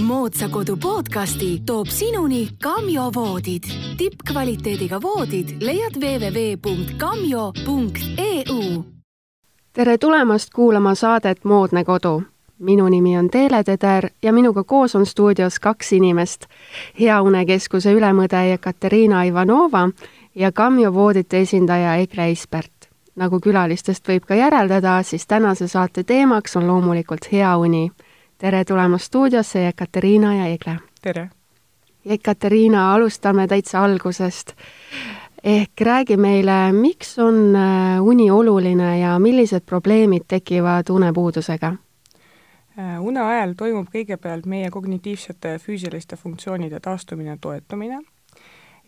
moodsa kodu podcasti toob sinuni Kamjo voodid. tippkvaliteediga voodid leiad www.kamjo.eu. tere tulemast kuulama saadet Moodne kodu. minu nimi on Teele Teder ja minuga koos on stuudios kaks inimest. hea unekeskuse ülemõde Jekateriina Ivanova ja Kamjo voodite esindaja Egle Eispert nagu külalistest võib ka järeldada, siis tänase saate teemaks on loomulikult hea uni. Tere tulemast stuudiosse, Jekateriina ja Egle! tere! Jekateriina, alustame täitsa algusest. ehk räägi meile, miks on äh, uni oluline ja millised probleemid tekivad unepuudusega? Äh, une ajal toimub kõigepealt meie kognitiivsete füüsiliste funktsioonide taastumine ja toetumine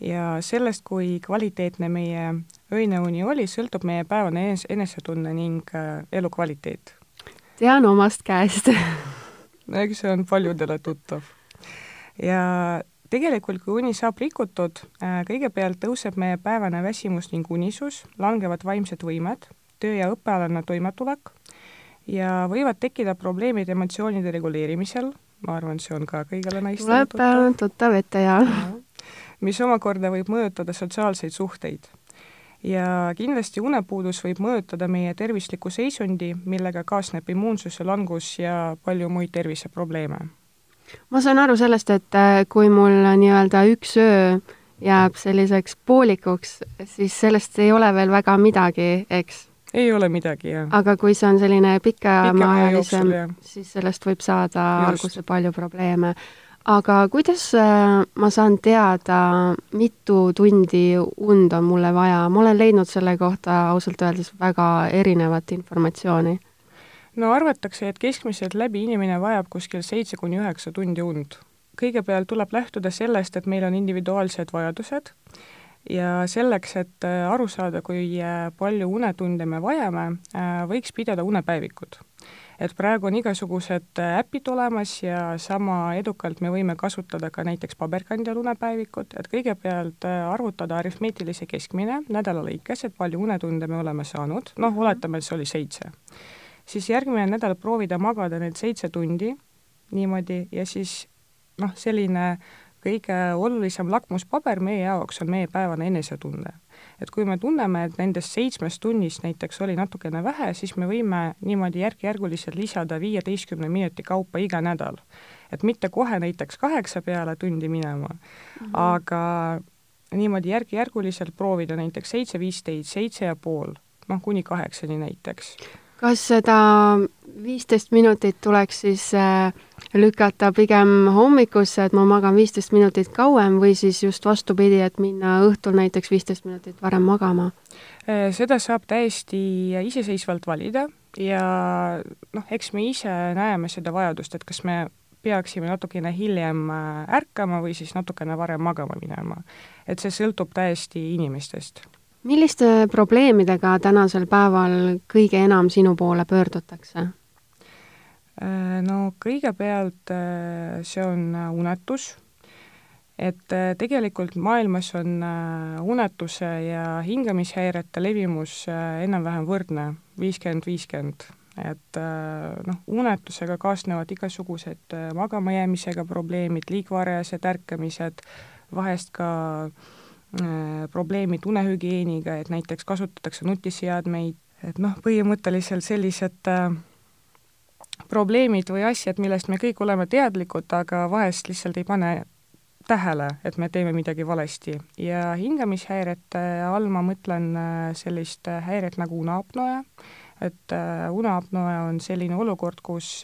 ja sellest, kui kvaliteetne meie öine uni oli, sõltub meie päevane enes-, enesetunne ning äh, elukvaliteet. tean omast käest eks see on paljudele tuttav. ja tegelikult, kui uni saab rikutud, äh, kõigepealt tõuseb meie päevane väsimus ning unisus, langevad vaimsed võimed, töö- ja õppealane toimetulek ja võivad tekkida probleemid emotsioonide reguleerimisel, ma arvan, see on ka kõigile naistele tuttav. tuleb tuttav ette, jaa ja mis omakorda võib mõjutada sotsiaalseid suhteid. Ja kindlasti unepuudus võib mõjutada meie tervislikku seisundi, millega kaasneb immuunsuse langus ja palju muid terviseprobleeme. ma saan aru sellest, et äh, kui mul nii-öelda üks öö jääb selliseks poolikuks, siis sellest ei ole veel väga midagi, eks? ei ole midagi, jah. aga kui see on selline pikemaajalisem, siis sellest võib saada Just. alguse palju probleeme aga kuidas äh, ma saan teada, mitu tundi und on mulle vaja, ma olen leidnud selle kohta ausalt öeldes väga erinevat informatsiooni. no arvatakse, et keskmiselt läbi inimene vajab kuskil seitse kuni üheksa tundi und. kõigepealt tuleb lähtuda sellest, et meil on individuaalsed vajadused ja selleks, et äh, aru saada, kui äh, palju unetunde me vajame, võiks pidada unepäevikud et praegu on igasugused äpid olemas ja sama edukalt me võime kasutada ka näiteks paberkandjal unepäevikut, et kõigepealt äh, arvutada aritmeetilise keskmine nädala lõikes, et palju unetunde me oleme saanud, noh, mhm. oletame, et see oli seitse. siis järgmine nädal proovida magada need seitse tundi niimoodi ja siis noh, selline kõige olulisem lakmuspaber meie jaoks on meie päevane enesetunne et kui me tunneme, et nendest seitsmest tunnist näiteks oli natukene vähe, siis me võime niimoodi järk-järguliselt lisada viieteistkümne minuti kaupa iga nädal. et mitte kohe näiteks kaheksa peale tundi minema mm, -hmm. aga niimoodi järk-järguliselt proovida näiteks seitse, viisteist, seitse ja pool, noh, kuni kaheksani näiteks kas seda viisteist minutit tuleks siis äh, lükata pigem hommikusse, et ma magan viisteist minutit kauem või siis just vastupidi, et minna õhtul näiteks viisteist minutit varem magama? Äh, seda saab täiesti iseseisvalt valida ja noh, eks me ise näeme seda vajadust, et kas me peaksime natukene hiljem äh, ärkama või siis natukene varem magama minema. et see sõltub täiesti inimestest milliste probleemidega tänasel päeval kõige enam sinu poole pöördutakse? Äh, no kõigepealt äh, see on äh, unetus, et tegelikult maailmas on unetuse ja hingamishäirete levimus enam-vähem võrdne, viiskümmend, viiskümmend. et noh, unetusega kaasnevad igasugused magamajäämisega probleemid, liiga varajased ärkamised, vahest ka äh, Äh, probleemid unehügieeniga, et näiteks kasutatakse nutiseadmeid, et noh, põhimõtteliselt sellised äh, probleemid või asjad, millest me kõik oleme teadlikud, aga vahest lihtsalt ei pane tähele, et me teeme midagi valesti. ja hingamishäirete all ma mõtlen äh, sellist häiret nagu uneapnoe, et uneapnoe on selline olukord, kus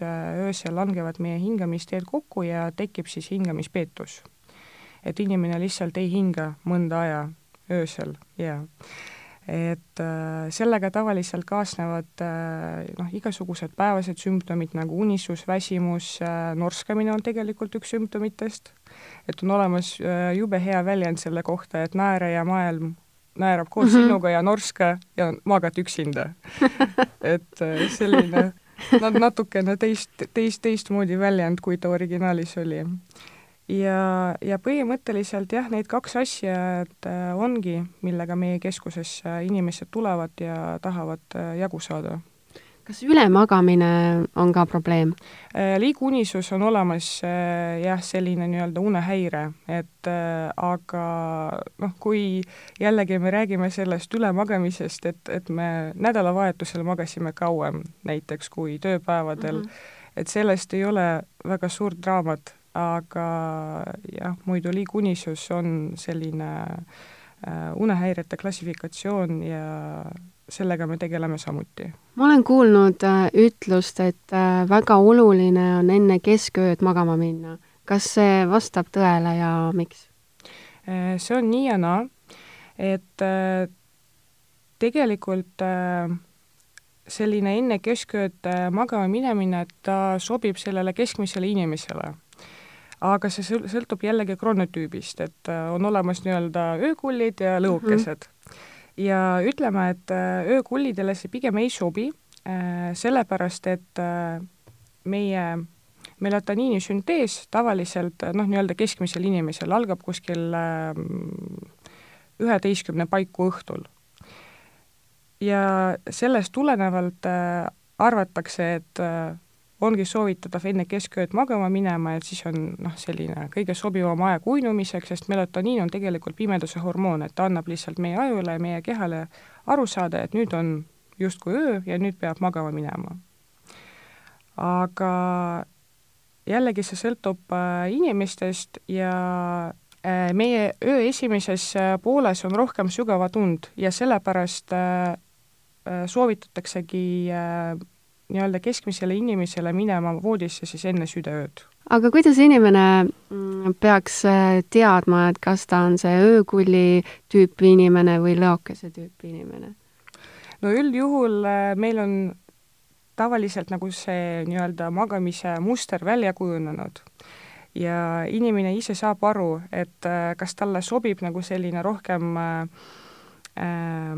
öösel langevad meie hingamisteed kokku ja tekib siis hingamispeetus et inimene lihtsalt ei hinga mõnda aja öösel ja et äh, sellega tavaliselt kaasnevad äh, noh, igasugused päevased sümptomid nagu unisus, väsimus äh,, norskamine on tegelikult üks sümptomitest, et on olemas äh, jube hea väljend selle kohta, et naeraja maailm naerab koos mm -hmm. sinuga ja norska ja magad üksinda. Et äh, selline nad natukene teist, teist, teistmoodi väljend, kui ta originaalis oli ja, ja põhimõtteliselt jah, need kaks asja äh, ongi, millega meie keskusesse inimesed tulevad ja tahavad äh, jagu saada. kas ülemagamine on ka probleem? Äh, liigunisus on olemas äh, jah, selline nii-öelda unehäire, et äh, aga noh, kui jällegi me räägime sellest ülemagamisest, et, et me nädalavahetusel magasime kauem näiteks kui tööpäevadel mm, -hmm. et sellest ei ole väga suurt draamat, aga jah, muidu liigunisus on selline unehäirete klassifikatsioon ja sellega me tegeleme samuti. ma olen kuulnud äh, ütlust, et äh, väga oluline on enne keskööd magama minna. kas see vastab tõele ja miks? Äh, see on nii ja naa, et tegelikult selline enne keskööd magama minemine, et ta sobib sellele keskmisele inimesele aga see sõltub jällegi kronotüübist, et on olemas nii-öelda öökullid ja lõukesed mm. -hmm ja ütleme, et äh, öökullidele see pigem ei sobi, äh, sellepärast et äh, meie melatoniini süntees tavaliselt noh, nii-öelda keskmisel inimesel algab kuskil üheteistkümne paiku õhtul. ja sellest tulenevalt arvatakse, et ongi soovitatav enne keskööd magama minema, et siis on noh, selline kõige sobivam aeg uinumiseks, sest melatoniin on tegelikult pimeduse hormoon, et ta annab lihtsalt meie ajule ja meie kehale aru saada, et nüüd on justkui öö ja nüüd peab magama minema. aga jällegi see sõltub äh, inimestest ja äh, meie öö esimeses äh, pooles on rohkem sügavat und ja sellepärast soovitataksegi nii-öelda keskmisele inimesele minema voodisse siis enne südaööd. aga kuidas inimene mm, peaks äh, teadma, et kas ta on see öökulli tüüpi inimene või lõokese tüüpi inimene? no üldjuhul äh, meil on tavaliselt nagu see nii-öelda magamise muster välja kujunenud ja inimene ise saab aru, et äh, kas talle sobib nagu selline rohkem äh, äh,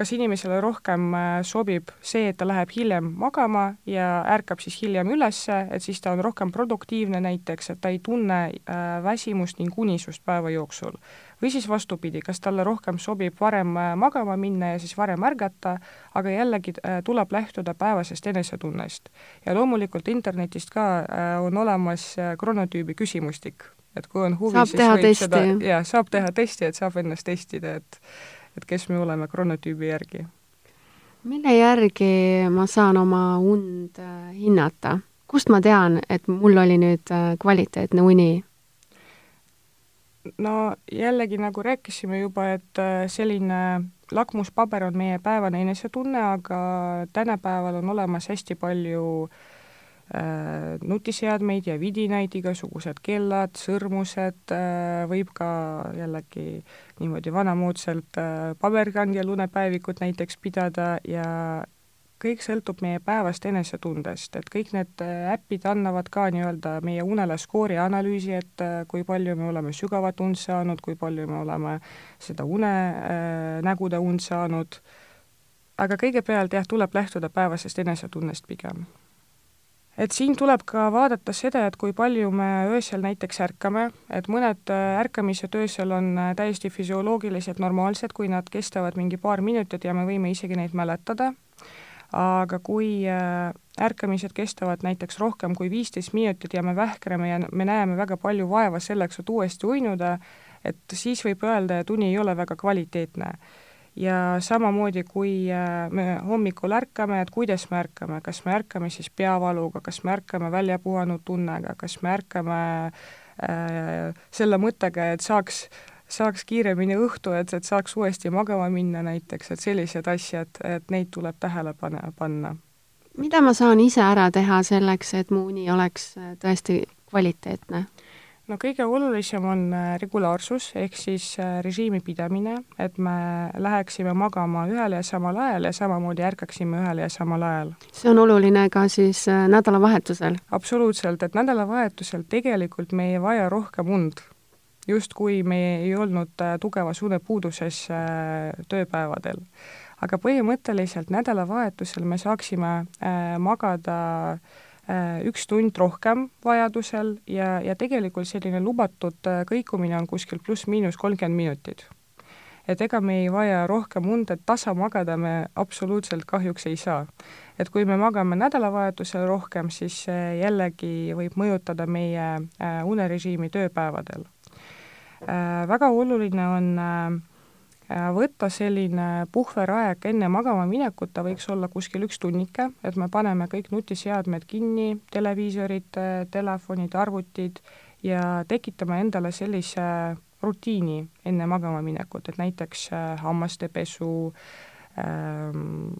kas inimesele rohkem äh, sobib see, et ta läheb hiljem magama ja ärkab siis hiljem üles, et siis ta on rohkem produktiivne näiteks, et ta ei tunne äh, väsimust ning unisust päeva jooksul. või siis vastupidi, kas talle rohkem sobib varem äh, magama minna ja siis varem ärgata, aga jällegi tuleb lähtuda päevasest enesetunnest. ja loomulikult internetist ka on olemas kronotüübi küsimustik, et kui on huvi, siis võib testi. seda, jaa, saab teha testi, et saab ennast testida, et et kes me oleme kronotüübi järgi. mille järgi ma saan oma und äh, hinnata? kust ma tean, et mul oli nüüd äh, kvaliteetne uni? no jällegi, nagu rääkisime juba, et äh, selline lakmuspaber on meie päevane enesetunne, aga tänapäeval on olemas hästi palju äh, Äh, nutiseadmeid ja vidinaid, igasugused kellad, sõrmused, äh, võib ka jällegi niimoodi vanamoodsalt äh, paberkandjal unepäevikut näiteks pidada ja kõik sõltub meie päevast enesetundest, et kõik need äpid annavad ka nii-öelda meie unele skoori analüüsi, et kui palju me oleme sügavat und saanud, kui palju me oleme seda unenägude und saanud, aga kõigepealt jah, tuleb lähtuda päevasest enesetunnest pigem et siin tuleb ka vaadata seda, et kui palju me öösel näiteks ärkame, et mõned äh, ärkamised öösel on äh, täiesti füsioloogiliselt normaalsed, kui nad kestavad mingi paar minutit ja me võime isegi neid mäletada, aga kui äh, ärkamised kestavad näiteks rohkem kui viisteist minutit ja me vähkrame ja me näeme väga palju vaeva selleks, et uuesti uinuda, et siis võib öelda, et uni ei ole väga kvaliteetne ja samamoodi, kui äh, me hommikul ärkame, et kuidas me ärkame, kas me ärkame siis peavaluga, kas me ärkame välja puhanud tunnega, kas me ärkame äh, selle mõttega, et saaks saaks kiiremini õhtu, et, et saaks uuesti magama minna näiteks, et sellised asjad, et neid tuleb tähele pane, panna. mida ma saan ise ära teha selleks, et mu uni oleks äh, tõesti kvaliteetne? No kõige olulisem on äh, regulaarsus, ehk siis äh, režiimi pidamine, et me läheksime magama ühel ja samal ajal ja samamoodi ärkaksime ühel ja samal ajal. see on oluline ka siis äh, nädalavahetusel? absoluutselt, et nädalavahetusel tegelikult me ei vaja rohkem und, justkui me ei olnud tugevas unepuuduses tööpäevadel. aga põhimõtteliselt nädalavahetusel me saaksime magada äh, Äh, üks tund rohkem vajadusel ja, ja tegelikult selline lubatud äh, kõikumine on kuskil pluss-miinus kolmkümmend minutit. et ega me ei vaja rohkem und, et tasa magada me absoluutselt kahjuks ei saa. et kui me magame nädalavahetusel rohkem, siis jällegi võib mõjutada meie äh, unerežiimi tööpäevadel. Äh, väga oluline on võtta selline puhveraeg enne magama minekut, ta võiks olla kuskil üks tunnike, et me paneme kõik nutiseadmed kinni, televiisorid, telefonid, arvutid, ja tekitame endale sellise rutiini enne magama minekut, et näiteks äh, hammaste pesu ähm,,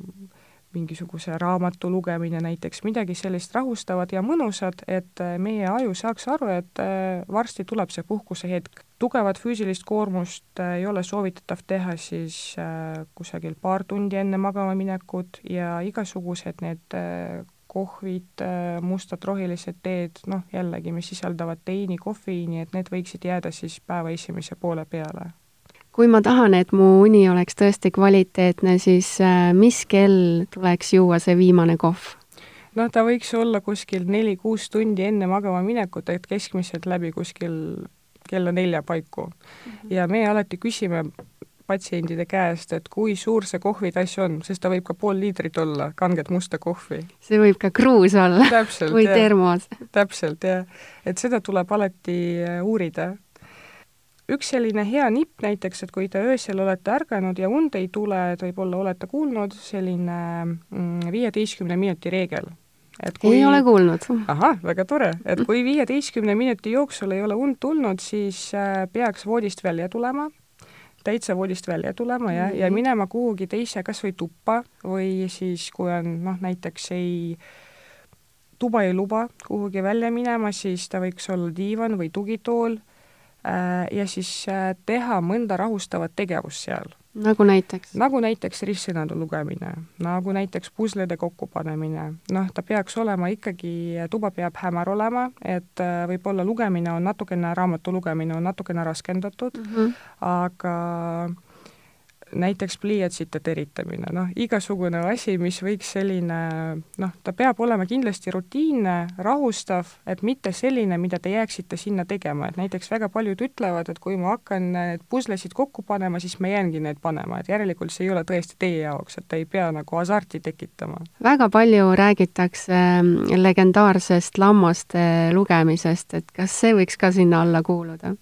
mingisuguse raamatu lugemine näiteks, midagi sellist rahustavat ja mõnusat, et äh, meie aju saaks aru, et äh, varsti tuleb see puhkuse hetk. Tugevat füüsilist koormust ei ole soovitatav teha siis kusagil paar tundi enne magama minekut ja igasugused need kohvid, äh, mustad rohelised teed, noh jällegi, mis sisaldavad teini, kofeiini, et need võiksid jääda siis päeva esimese poole peale. kui ma tahan, et mu uni oleks tõesti kvaliteetne, siis äh, mis kell tuleks juua see viimane kohv? noh, ta võiks olla kuskil neli-kuus tundi enne magama minekut, et keskmiselt läbi kuskil kella nelja paiku mm. -hmm. ja me alati küsime patsientide käest, et kui suur see kohvitass on, sest ta võib ka pool liitrit olla, kanget musta kohvi. see võib ka kruus olla täpselt, või termos. täpselt, jah. et seda tuleb alati äh, uurida. üks selline hea nipp näiteks, et kui te öösel olete ärganud ja und ei tule, et võib-olla olete kuulnud, selline mm, viieteistkümne minuti reegel et kui ei ole kuulnud. ahah, väga tore, et kui viieteistkümne minuti jooksul ei ole und tulnud, siis äh, peaks voodist välja tulema täitsa voodist välja tulema ja mm, -hmm. ja minema kuhugi teise, kas või tuppa või siis, kui on noh, näiteks ei, tuba ei luba kuhugi välja minema, siis ta võiks olla diivan või tugitool äh, ja siis äh, teha mõnda rahustavat tegevust seal nagu näiteks? nagu näiteks ristsõnade lugemine, nagu näiteks puslede kokkupanemine, noh, ta peaks olema ikkagi, tuba peab hämar olema, et äh, võib-olla lugemine on natukene, raamatu lugemine on natukene raskendatud mm, -hmm. aga näiteks pliiatsite teritamine, noh, igasugune asi, mis võiks selline noh, ta peab olema kindlasti rutiinne, rahustav, et mitte selline, mida te jääksite sinna tegema, et näiteks väga paljud ütlevad, et kui ma hakkan need puslesid kokku panema, siis ma jäängi need panema, et järelikult see ei ole tõesti teie jaoks, et te ei pea nagu hasarti tekitama. väga palju räägitakse ähm, legendaarsest lammaste lugemisest, et kas see võiks ka sinna alla kuuluda?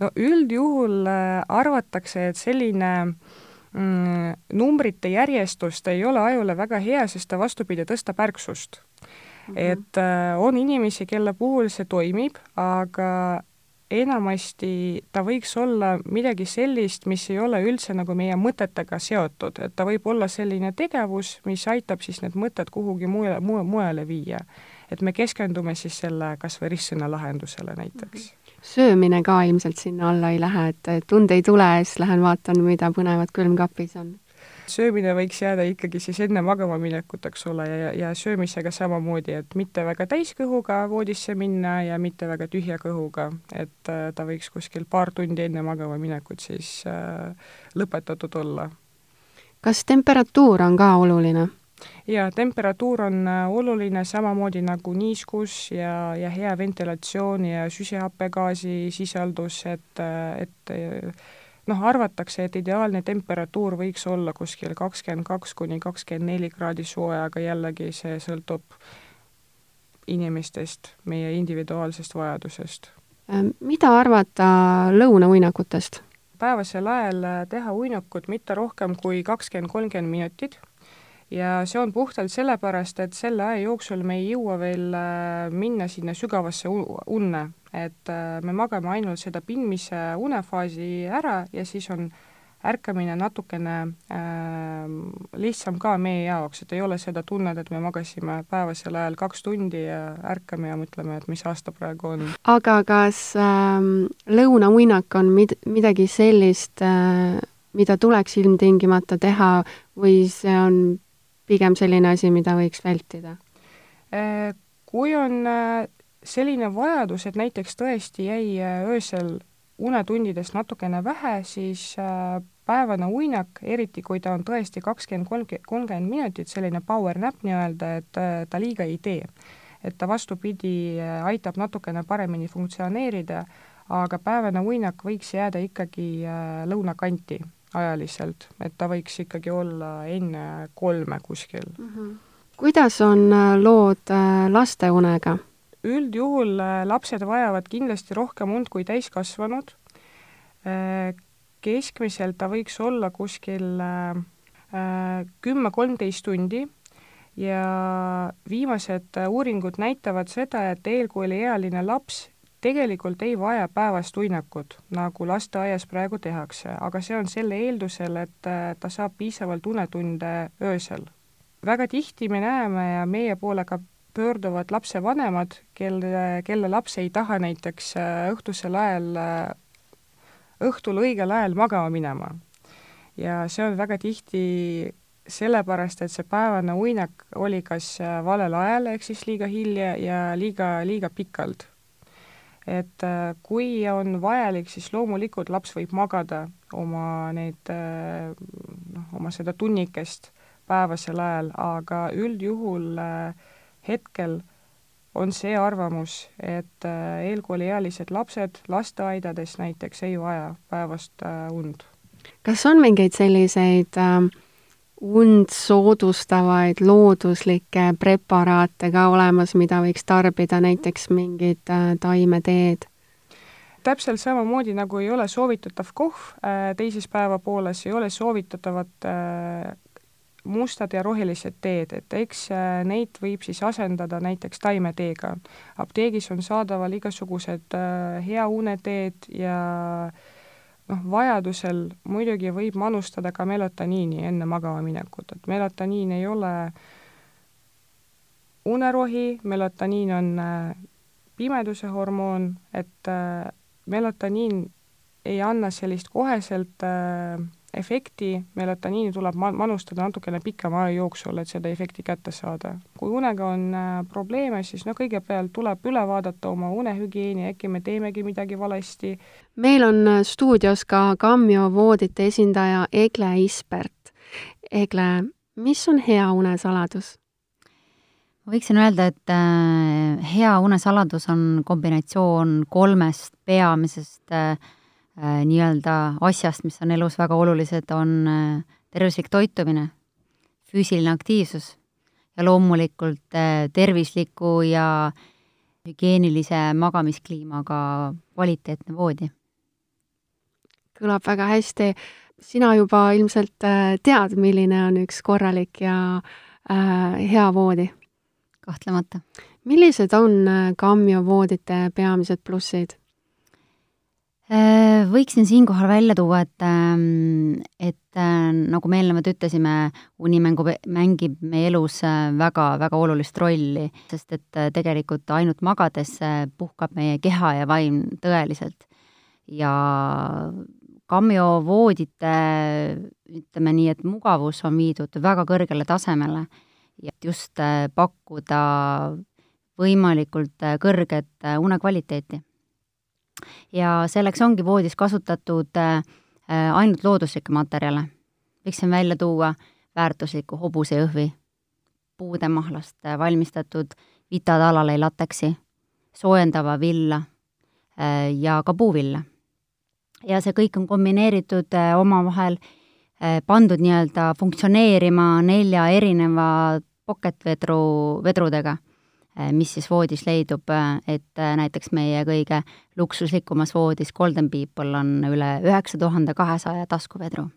No üldjuhul äh, arvatakse, et selline mm, numbrite järjestust ei ole ajule väga hea, sest ta vastupidi, tõstab ärksust mm. -hmm. et äh, on inimesi, kelle puhul see toimib, aga enamasti ta võiks olla midagi sellist, mis ei ole üldse nagu meie mõtetega seotud, et ta võib olla selline tegevus, mis aitab siis need mõtted kuhugi mujale, mujale viia. et me keskendume siis selle kas või ristsõna lahendusele näiteks mm. -hmm söömine ka ilmselt sinna alla ei lähe, et tund ei tule ja siis lähen vaatan, mida põnevat külmkapis on? söömine võiks jääda ikkagi siis enne magama minekut, eks ole, ja, ja söömisega samamoodi, et mitte väga täiskõhuga voodisse minna ja mitte väga tühja kõhuga, et äh, ta võiks kuskil paar tundi enne magama minekut siis äh, lõpetatud olla. kas temperatuur on ka oluline? Ja temperatuur on äh, oluline samamoodi nagu niiskus ja, ja hea ventilatsioon ja süsihappegaasi sisaldus, et, äh, et äh, noh, arvatakse, et ideaalne temperatuur võiks olla kuskil kakskümmend kaks kuni kakskümmend neli kraadi soe, aga jällegi see sõltub inimestest, meie individuaalsest vajadusest. mida arvata lõunauinakutest? päevasel ajal teha uinakut mitte rohkem kui kakskümmend, kolmkümmend minutit ja see on puhtalt sellepärast, et selle aja jooksul me ei jõua veel äh, minna sinna sügavasse unne, et äh, me magame ainult seda pindmise unefaasi ära ja siis on ärkamine natukene äh, lihtsam ka meie jaoks, et ei ole seda tunnet, et me magasime päevasel ajal kaks tundi ja ärkame ja mõtleme, et mis aasta praegu on. aga kas äh, lõunauinak on mid-, midagi sellist äh, mida tuleks ilmtingimata teha või see on pigem selline asi, mida võiks vältida? Äh, kui on äh, selline vajadus, et näiteks tõesti jäi äh, öösel unetundidest natukene vähe, siis päevane uinak, eriti kui ta on tõesti kakskümmend, kolmkümmend minutit, selline power nap nii-öelda, et ta liiga ei tee. et ta vastupidi, aitab natukene paremini funktsioneerida, aga päevane uinak võiks jääda ikkagi lõunakanti ajaliselt, et ta võiks ikkagi olla enne kolme kuskil mm. -hmm. kuidas on lood lasteunega? üldjuhul lapsed vajavad kindlasti rohkem und kui täiskasvanud, keskmiselt ta võiks olla kuskil kümme-kolmteist tundi ja viimased uuringud näitavad seda, et eelkooliealine laps tegelikult ei vaja päevast uinakut, nagu lasteaias praegu tehakse, aga see on selle eeldusel, et ta saab piisavalt unetunde öösel. väga tihti me näeme ja meie poole ka pöörduvad lapsevanemad, kelle, kelle laps ei taha näiteks õhtusel ajal, õhtul õigel ajal magama minema. ja see on väga tihti sellepärast, et see päevane uinak oli kas äh, valel ajal, ehk siis liiga hilja ja liiga, liiga pikalt. Et äh, kui on vajalik, siis loomulikult laps võib magada oma neid äh, noh, oma seda tunnikest päevasel ajal, aga üldjuhul hetkel on see arvamus, et eelkooliealised lapsed lasteaedades näiteks ei vaja päevast und. kas on mingeid selliseid äh und soodustavaid looduslikke preparaate ka olemas, mida võiks tarbida, näiteks mingid äh, taimeteed? täpselt samamoodi, nagu ei ole soovitatav kohv äh, teises päevapooles, ei ole soovitatavad äh, mustad ja rohelised teed, et eks neid võib siis asendada näiteks taimeteega. apteegis on saadaval igasugused hea uneteed ja äh, noh, vajadusel muidugi võib manustada ka melatoniini enne magama minekut, et melatoniin ei ole unerohi, melatoniin on äh, pimeduse hormoon, et äh, melatoniin ei anna sellist koheselt äh, efekti, melatoniini tuleb ma-, manustada natukene pikema aja jooksul, et seda efekti kätte saada. kui unega on äh, probleeme, siis no kõigepealt tuleb üle vaadata oma unehügieeni, äkki me teemegi midagi valesti. meil on äh, stuudios ka Kammio voodite esindaja Egle Ispert. Egle, mis on hea une saladus? ma võiksin öelda, et äh, hea une saladus on kombinatsioon kolmest peamisest Äh, nii-öelda asjast, mis on elus väga olulised, on äh, tervislik toitumine, füüsiline aktiivsus ja loomulikult äh, tervisliku ja hügieenilise magamiskliimaga kvaliteetne voodi. kõlab väga hästi. sina juba ilmselt tead, milline on üks korralik ja äh, hea voodi? kahtlemata. millised on Kammio voodite peamised plussid? Äh, võiksin siinkohal välja tuua, et, ähm, et äh, nagu me eelnevalt ütlesime, unimängu mängib meie elus väga-väga äh, olulist rolli, sest et tegelikult ainult magades puhkab meie keha ja vaim tõeliselt. ja Kammio voodite, ütleme nii, et mugavus on viidud väga kõrgele tasemele ja just pakkuda võimalikult kõrget unekvaliteeti ja selleks ongi voodis kasutatud äh, äh, ainult looduslikke materjale. võiksin välja tuua väärtusliku hobusejõhvi, puudemahlast äh, valmistatud vitatalale lateksi, soojendava villa ja ka puuvilla. ja see kõik on kombineeritud omavahel, pandud nii-öelda funktsioneerima nelja erineva pocketvedru, vedrudega Äh, mis siis voodis leidub, äh, et äh, näiteks meie kõige luksuslikumas voodis Golden People on üle üheksa tuhande kahesaja taskuvedru.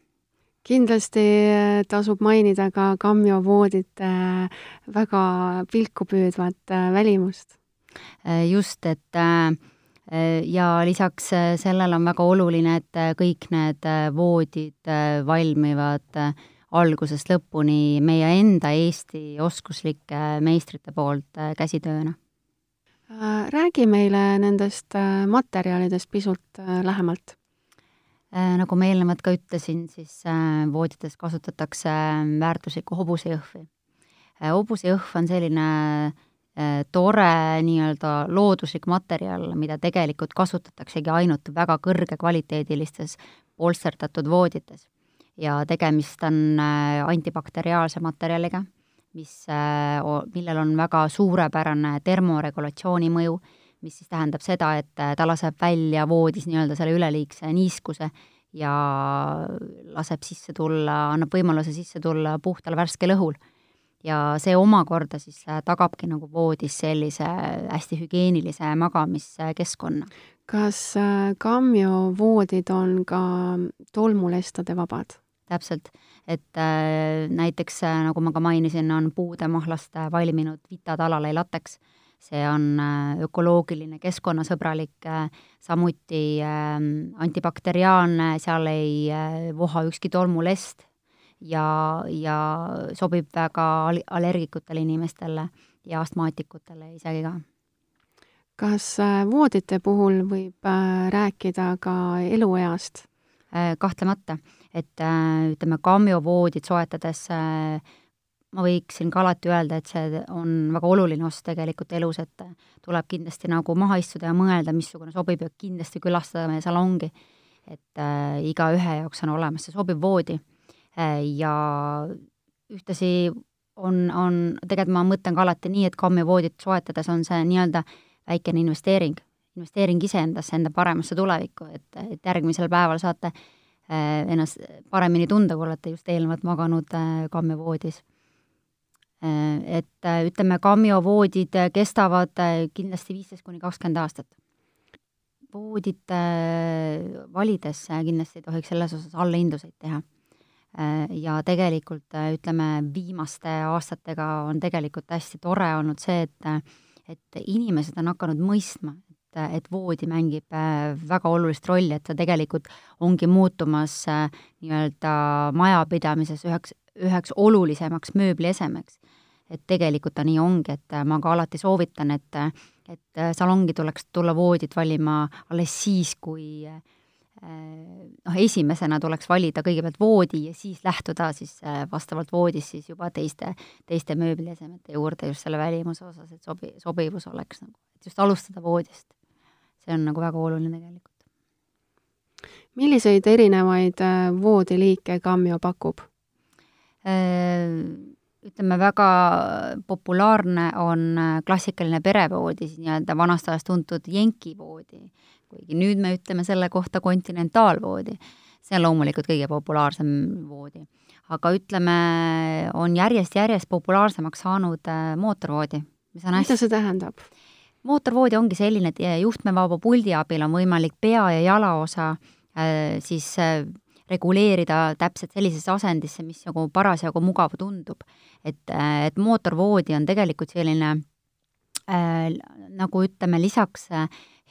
kindlasti tasub mainida ka Kammio voodite väga pilku püüdvat välimust. just, et ja lisaks sellele on väga oluline, et kõik need voodid valmivad algusest lõpuni meie enda Eesti oskuslike meistrite poolt äh, käsitööna. Äh, räägi meile nendest äh, materjalidest pisut lähemalt. Nagu ma eelnevalt ka ütlesin, siis voodites kasutatakse väärtuslikku hobusejõhvi. hobusejõhv on selline tore nii-öelda looduslik materjal, mida tegelikult kasutataksegi ainult väga kõrgekvaliteedilistes polsterdatud voodites ja tegemist on äh, antibakteriaalse materjaliga, mis, äh, millel on väga suurepärane termoregulatsiooni mõju, mis siis tähendab seda, et äh, ta laseb välja voodis nii-öelda selle üleliigse niiskuse ja laseb sisse tulla, annab võimaluse sisse tulla puhtal värskel õhul. ja see omakorda siis tagabki nagu voodis sellise hästi hügieenilise magamiskeskkonna. Kas Kammio voodid on ka tolmulestade vabad? täpselt, et äh, näiteks äh, nagu ma ka mainisin, on puudemahlast äh, valminud Vita talalei lateks. see on äh, ökoloogiline, keskkonnasõbralik äh,, samuti äh, antibakteriaalne, seal ei äh, voha ükski tolmulest ja, ja sobib väga al-, allergikutele inimestele ja astmaatikutele isegi ka kas äh, voodite puhul võib äh, rääkida ka elueast? Äh, kahtlemata, et ütleme, kammiovoodid soetades ma võiksin ka alati öelda, et see on väga oluline osa tegelikult elus, et tuleb kindlasti nagu maha istuda ja mõelda, missugune sobib ja kindlasti külastada meie salongi. et äh, igaühe jaoks on olemas see sobiv voodi äh, ja ühtlasi on, on, tegelikult ma mõtlen ka alati nii, et kammiovoodit soetades on see nii-öelda väikene investeering, investeering iseendasse, enda paremasse tulevikku, et, et järgmisel päeval saate äh, ennast paremini tunda, kui olete just eelnevalt maganud äh, kammiovoodis. Äh, et ütleme, kammiovoodid kestavad kindlasti viisteist kuni kakskümmend aastat. voodit valides kindlasti ei tohiks selles osas allahindluseid teha ja tegelikult ütleme, viimaste aastatega on tegelikult hästi tore olnud see, et et inimesed on hakanud mõistma, et, et voodi mängib äh, väga olulist rolli, et ta tegelikult ongi muutumas äh, nii-öelda majapidamises üheks, üheks olulisemaks mööbliesemeks. et tegelikult ta nii ongi, et äh, ma ka alati soovitan, et et salongi tuleks tulla voodit valima alles siis, kui noh, esimesena tuleks valida kõigepealt voodi ja siis lähtuda siis äh, vastavalt voodis siis juba teiste, teiste mööbliesemete juurde just selle välimuse osas, et sobi-, sobivus oleks nagu, et just alustada voodist. see on nagu väga oluline tegelikult. milliseid erinevaid äh, voodiliike Kammio pakub? Äh, ütleme, väga populaarne on klassikaline perevoodi, siis nii-öelda vanast ajast tuntud jenkivoodi kuigi nüüd me ütleme selle kohta kontinentaalvoodi. see on loomulikult kõige populaarsem voodi. aga ütleme, on järjest-järjest populaarsemaks saanud äh, mootorvoodi, mis on hästi mida see tähendab? mootorvoodi ongi selline, et juhtmevaba puldi abil on võimalik pea ja jalaosa äh, siis äh, reguleerida täpselt sellisesse asendisse, mis nagu parasjagu mugav tundub. et, et mootorvoodi on tegelikult selline äh, nagu ütleme, lisaks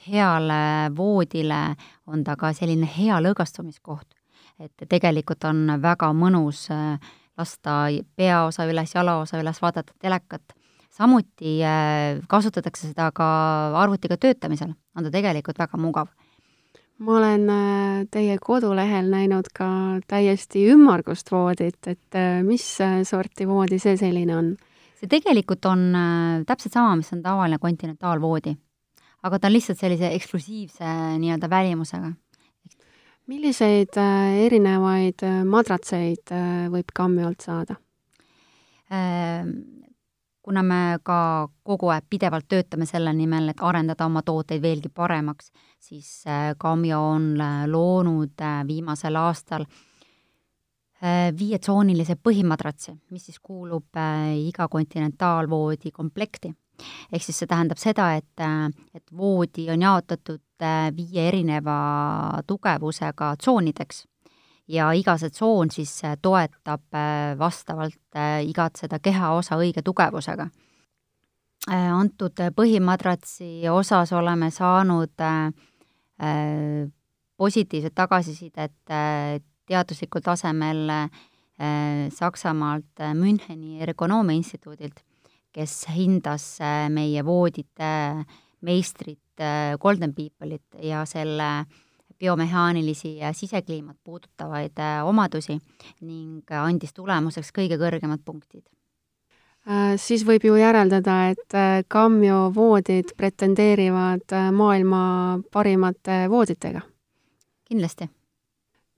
heale voodile on ta ka selline hea lõõgastumiskoht. et tegelikult on väga mõnus äh, lasta peaosa üles, jalaosa üles, vaadata telekat. samuti äh, kasutatakse seda ka arvutiga töötamisel, on ta tegelikult väga mugav ma olen äh, teie kodulehel näinud ka täiesti ümmargust voodit, et mis sorti voodi see selline on? see tegelikult on täpselt sama, mis on tavaline kontinentaalvoodi aga ta on lihtsalt sellise eksklusiivse nii-öelda välimusega. milliseid äh, erinevaid äh, madratseid äh, võib Kammiolt saada? Ähm, kuna me ka kogu aeg pidevalt töötame selle nimel, et arendada oma tooteid veelgi paremaks, siis Kammio on loonud viimasel aastal viietsoonilise põhimadratsi, mis siis kuulub iga kontinentaalvoodi komplekti ehk siis see tähendab seda, et, et voodi on jaotatud äh, viie erineva tugevusega tsoonideks ja iga see tsoon siis äh, toetab äh, vastavalt igat seda kehaosa õige tugevusega. antud põhimadratsi osas oleme saanud positiivset tagasisidet teaduslikul tasemel Saksamaalt Müncheni ergonoomia instituudilt kes hindas äh, meie voodite meistrit äh, Golden People'it ja selle biomehaanilisi ja sisekliimat puudutavaid äh, omadusi ning andis tulemuseks kõige kõrgemad punktid. Siis võib ju järeldada, et Kammio voodid pretendeerivad maailma parimate vooditega? kindlasti.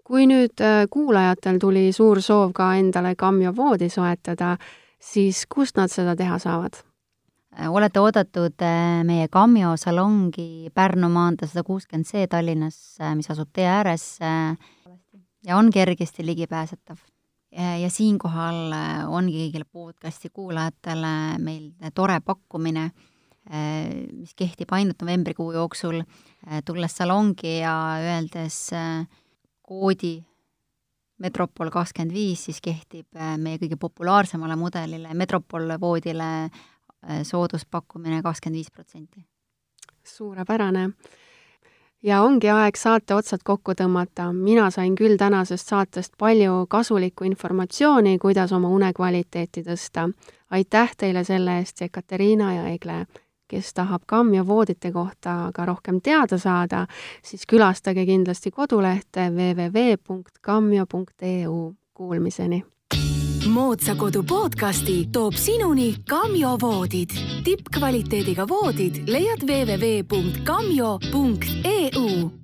kui nüüd kuulajatel tuli suur soov ka endale Kammio voodi soetada, siis kust nad seda teha saavad? olete oodatud meie Cameo salongi Pärnu maantee sada kuuskümmend C Tallinnas, mis asub tee ääres ja on kergesti ligipääsetav. ja siinkohal ongi kõigile podcasti kuulajatele meil tore pakkumine, mis kehtib ainult novembrikuu jooksul, tulles salongi ja öeldes koodi Metropol kakskümmend viis, siis kehtib meie kõige populaarsemale mudelile, Metropol voodile sooduspakkumine kakskümmend viis protsenti. suurepärane ja ongi aeg saate otsad kokku tõmmata. mina sain küll tänasest saatest palju kasulikku informatsiooni, kuidas oma unekvaliteeti tõsta. aitäh teile selle eest, Ekateriina ja Egle. Kes tahab Kammio voodite kohta ka rohkem teada saada, siis külastage kindlasti kodulehte www.kammio.eu. Kuulmiseni! moodsa kodu podcasti toob sinuni Kamjo voodid. tippkvaliteediga voodid leiad www.kamjo.eu